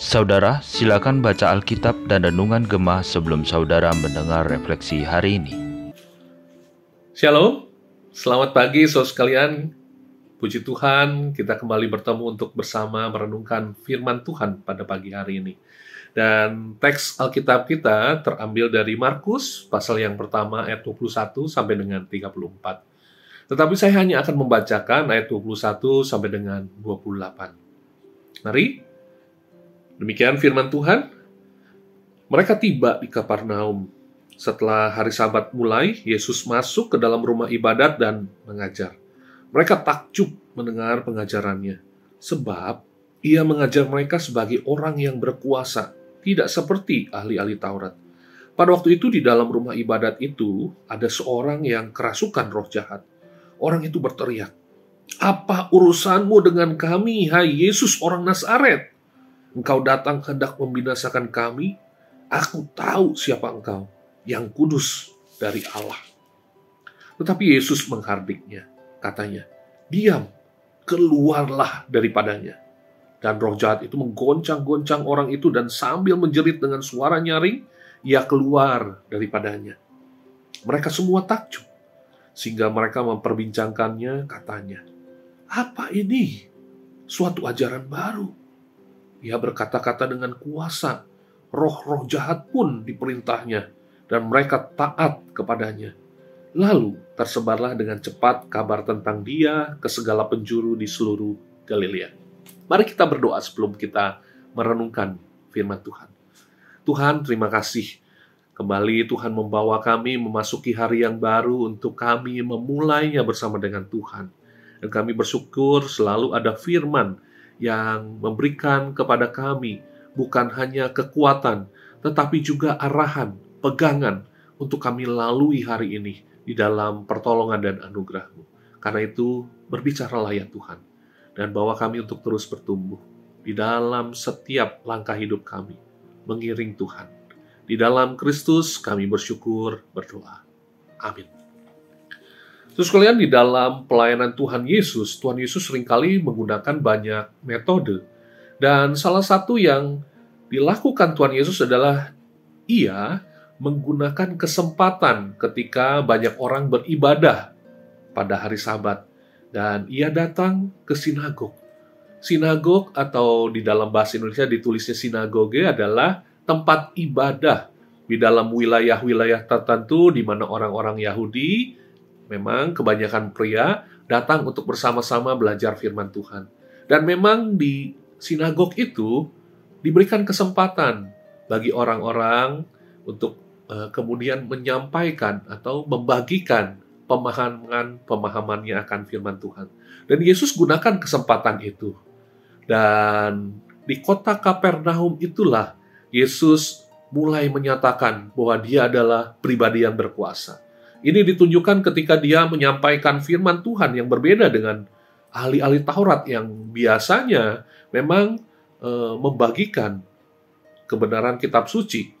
Saudara, silakan baca Alkitab dan Renungan Gemah sebelum saudara mendengar refleksi hari ini. Shalom, selamat pagi saudara sekalian. Puji Tuhan, kita kembali bertemu untuk bersama merenungkan firman Tuhan pada pagi hari ini. Dan teks Alkitab kita terambil dari Markus, pasal yang pertama ayat 21 sampai dengan 34. Tetapi saya hanya akan membacakan ayat 21 sampai dengan 28. Mari, demikian firman Tuhan. Mereka tiba di Kapernaum. Setelah hari sabat mulai, Yesus masuk ke dalam rumah ibadat dan mengajar. Mereka takjub mendengar pengajarannya, sebab ia mengajar mereka sebagai orang yang berkuasa, tidak seperti ahli-ahli Taurat. Pada waktu itu di dalam rumah ibadat itu ada seorang yang kerasukan roh jahat. Orang itu berteriak, "Apa urusanmu dengan kami, hai Yesus orang Nazaret? Engkau datang hendak membinasakan kami? Aku tahu siapa engkau, yang kudus dari Allah." Tetapi Yesus menghardiknya katanya, "Diam, keluarlah daripadanya." Dan roh jahat itu menggoncang-goncang orang itu dan sambil menjerit dengan suara nyaring, ia keluar daripadanya. Mereka semua takjub, sehingga mereka memperbincangkannya katanya, Apa ini? Suatu ajaran baru. Ia berkata-kata dengan kuasa, roh-roh jahat pun diperintahnya, dan mereka taat kepadanya. Lalu tersebarlah dengan cepat kabar tentang dia ke segala penjuru di seluruh Galilea. Mari kita berdoa sebelum kita merenungkan firman Tuhan. Tuhan, terima kasih. Kembali Tuhan membawa kami memasuki hari yang baru untuk kami memulainya bersama dengan Tuhan. Dan kami bersyukur selalu ada firman yang memberikan kepada kami bukan hanya kekuatan, tetapi juga arahan, pegangan untuk kami lalui hari ini di dalam pertolongan dan anugerah-Mu. Karena itu, berbicaralah ya Tuhan, dan bawa kami untuk terus bertumbuh di dalam setiap langkah hidup kami, mengiring Tuhan. Di dalam Kristus kami bersyukur, berdoa. Amin. Terus kalian di dalam pelayanan Tuhan Yesus, Tuhan Yesus sering kali menggunakan banyak metode. Dan salah satu yang dilakukan Tuhan Yesus adalah ia menggunakan kesempatan ketika banyak orang beribadah pada hari Sabat, dan ia datang ke sinagog. Sinagog, atau di dalam bahasa Indonesia ditulisnya sinagoge, adalah tempat ibadah di dalam wilayah-wilayah tertentu di mana orang-orang Yahudi, memang kebanyakan pria, datang untuk bersama-sama belajar firman Tuhan. Dan memang di sinagog itu diberikan kesempatan bagi orang-orang untuk Eh, kemudian menyampaikan atau membagikan pemahaman-pemahamannya akan firman Tuhan. Dan Yesus gunakan kesempatan itu. Dan di kota Kapernaum itulah Yesus mulai menyatakan bahwa dia adalah pribadi yang berkuasa. Ini ditunjukkan ketika dia menyampaikan firman Tuhan yang berbeda dengan ahli-ahli Taurat yang biasanya memang e, membagikan kebenaran kitab suci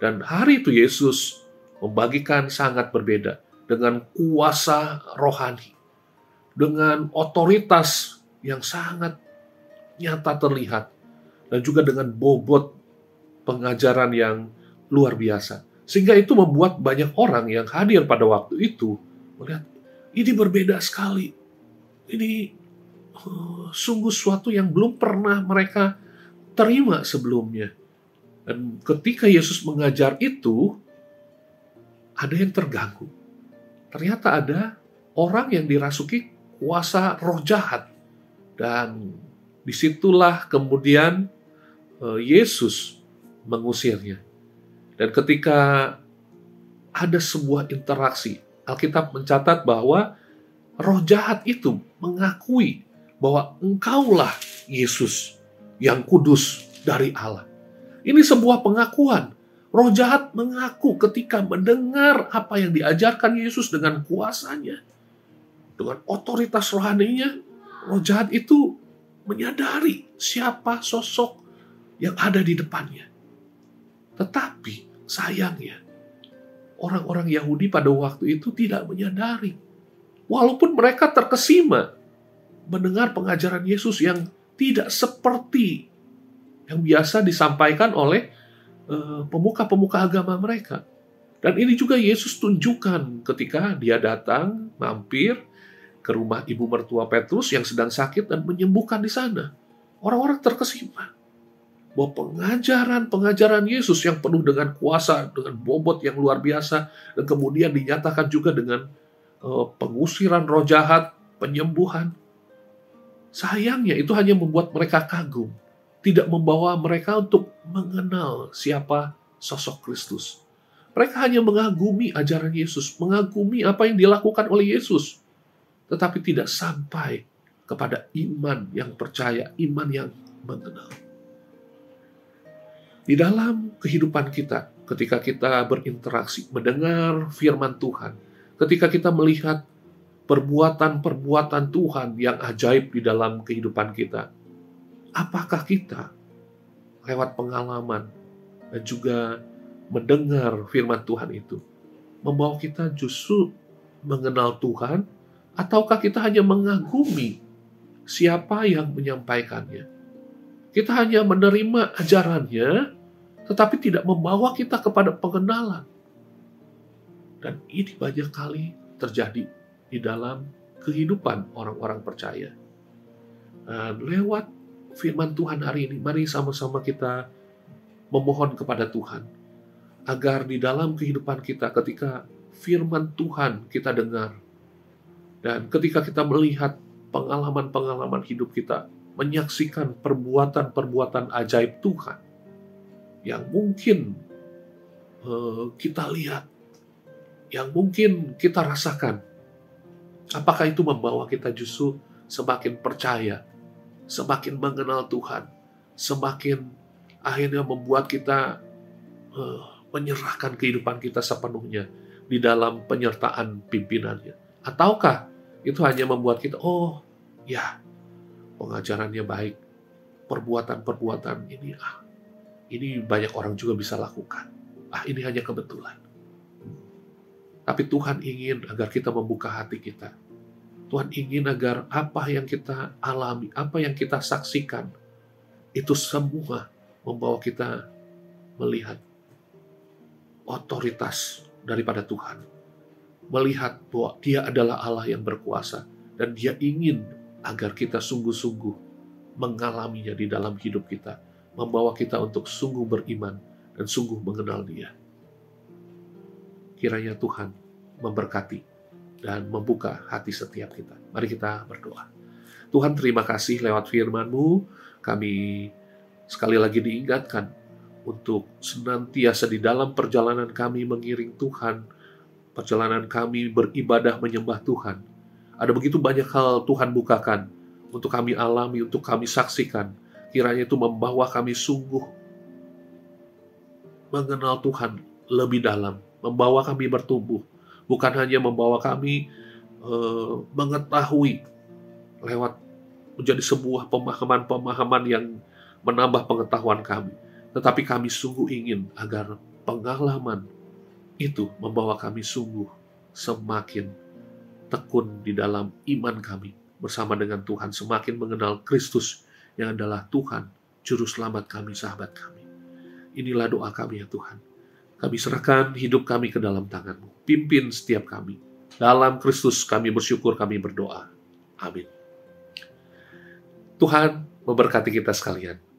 dan hari itu Yesus membagikan sangat berbeda dengan kuasa rohani, dengan otoritas yang sangat nyata terlihat, dan juga dengan bobot pengajaran yang luar biasa. Sehingga itu membuat banyak orang yang hadir pada waktu itu melihat ini berbeda sekali. Ini uh, sungguh suatu yang belum pernah mereka terima sebelumnya. Dan ketika Yesus mengajar itu, ada yang terganggu. Ternyata ada orang yang dirasuki kuasa roh jahat. Dan di situlah kemudian Yesus mengusirnya. Dan ketika ada sebuah interaksi, Alkitab mencatat bahwa roh jahat itu mengakui bahwa engkaulah Yesus yang kudus dari Allah. Ini sebuah pengakuan. Roh jahat mengaku ketika mendengar apa yang diajarkan Yesus dengan kuasanya. Dengan otoritas rohaninya, roh jahat itu menyadari siapa sosok yang ada di depannya. Tetapi sayangnya, orang-orang Yahudi pada waktu itu tidak menyadari. Walaupun mereka terkesima mendengar pengajaran Yesus yang tidak seperti yang biasa disampaikan oleh eh, pemuka-pemuka agama mereka. Dan ini juga Yesus tunjukkan ketika dia datang, mampir ke rumah ibu mertua Petrus yang sedang sakit dan menyembuhkan di sana. Orang-orang terkesima bahwa pengajaran-pengajaran Yesus yang penuh dengan kuasa, dengan bobot yang luar biasa, dan kemudian dinyatakan juga dengan uh, pengusiran roh jahat, penyembuhan. Sayangnya itu hanya membuat mereka kagum, tidak membawa mereka untuk mengenal siapa sosok Kristus. Mereka hanya mengagumi ajaran Yesus, mengagumi apa yang dilakukan oleh Yesus, tetapi tidak sampai kepada iman yang percaya, iman yang mengenal. Di dalam kehidupan kita, ketika kita berinteraksi, mendengar firman Tuhan, ketika kita melihat perbuatan-perbuatan Tuhan yang ajaib di dalam kehidupan kita, apakah kita lewat pengalaman dan juga mendengar firman Tuhan itu membawa kita justru mengenal Tuhan ataukah kita hanya mengagumi siapa yang menyampaikannya? Kita hanya menerima ajarannya tetapi tidak membawa kita kepada pengenalan. Dan ini banyak kali terjadi di dalam kehidupan orang-orang percaya. Dan lewat firman Tuhan hari ini mari sama-sama kita memohon kepada Tuhan agar di dalam kehidupan kita ketika firman Tuhan kita dengar dan ketika kita melihat pengalaman-pengalaman hidup kita menyaksikan perbuatan-perbuatan ajaib Tuhan yang mungkin uh, kita lihat yang mungkin kita rasakan apakah itu membawa kita justru semakin percaya semakin mengenal Tuhan semakin akhirnya membuat kita uh, menyerahkan kehidupan kita sepenuhnya di dalam penyertaan pimpinannya? Ataukah itu hanya membuat kita, oh ya, pengajarannya baik, perbuatan-perbuatan ini, ah, ini banyak orang juga bisa lakukan. Ah, ini hanya kebetulan. Tapi Tuhan ingin agar kita membuka hati kita. Tuhan ingin agar apa yang kita alami, apa yang kita saksikan, itu semua membawa kita melihat otoritas daripada Tuhan. Melihat bahwa dia adalah Allah yang berkuasa dan dia ingin agar kita sungguh-sungguh mengalaminya di dalam hidup kita. Membawa kita untuk sungguh beriman dan sungguh mengenal dia. Kiranya Tuhan memberkati dan membuka hati setiap kita. Mari kita berdoa. Tuhan terima kasih lewat firman-Mu, kami sekali lagi diingatkan untuk senantiasa di dalam perjalanan kami mengiring Tuhan, perjalanan kami beribadah menyembah Tuhan. Ada begitu banyak hal Tuhan bukakan untuk kami alami, untuk kami saksikan. Kiranya itu membawa kami sungguh mengenal Tuhan lebih dalam, membawa kami bertumbuh, bukan hanya membawa kami uh, mengetahui lewat menjadi sebuah pemahaman-pemahaman yang menambah pengetahuan kami, tetapi kami sungguh ingin agar pengalaman itu membawa kami sungguh semakin tekun di dalam iman kami bersama dengan Tuhan, semakin mengenal Kristus yang adalah Tuhan, Juru Selamat kami, sahabat kami. Inilah doa kami ya Tuhan. Kami serahkan hidup kami ke dalam tangan-Mu. Pimpin setiap kami. Dalam Kristus kami bersyukur, kami berdoa. Amin. Tuhan memberkati kita sekalian.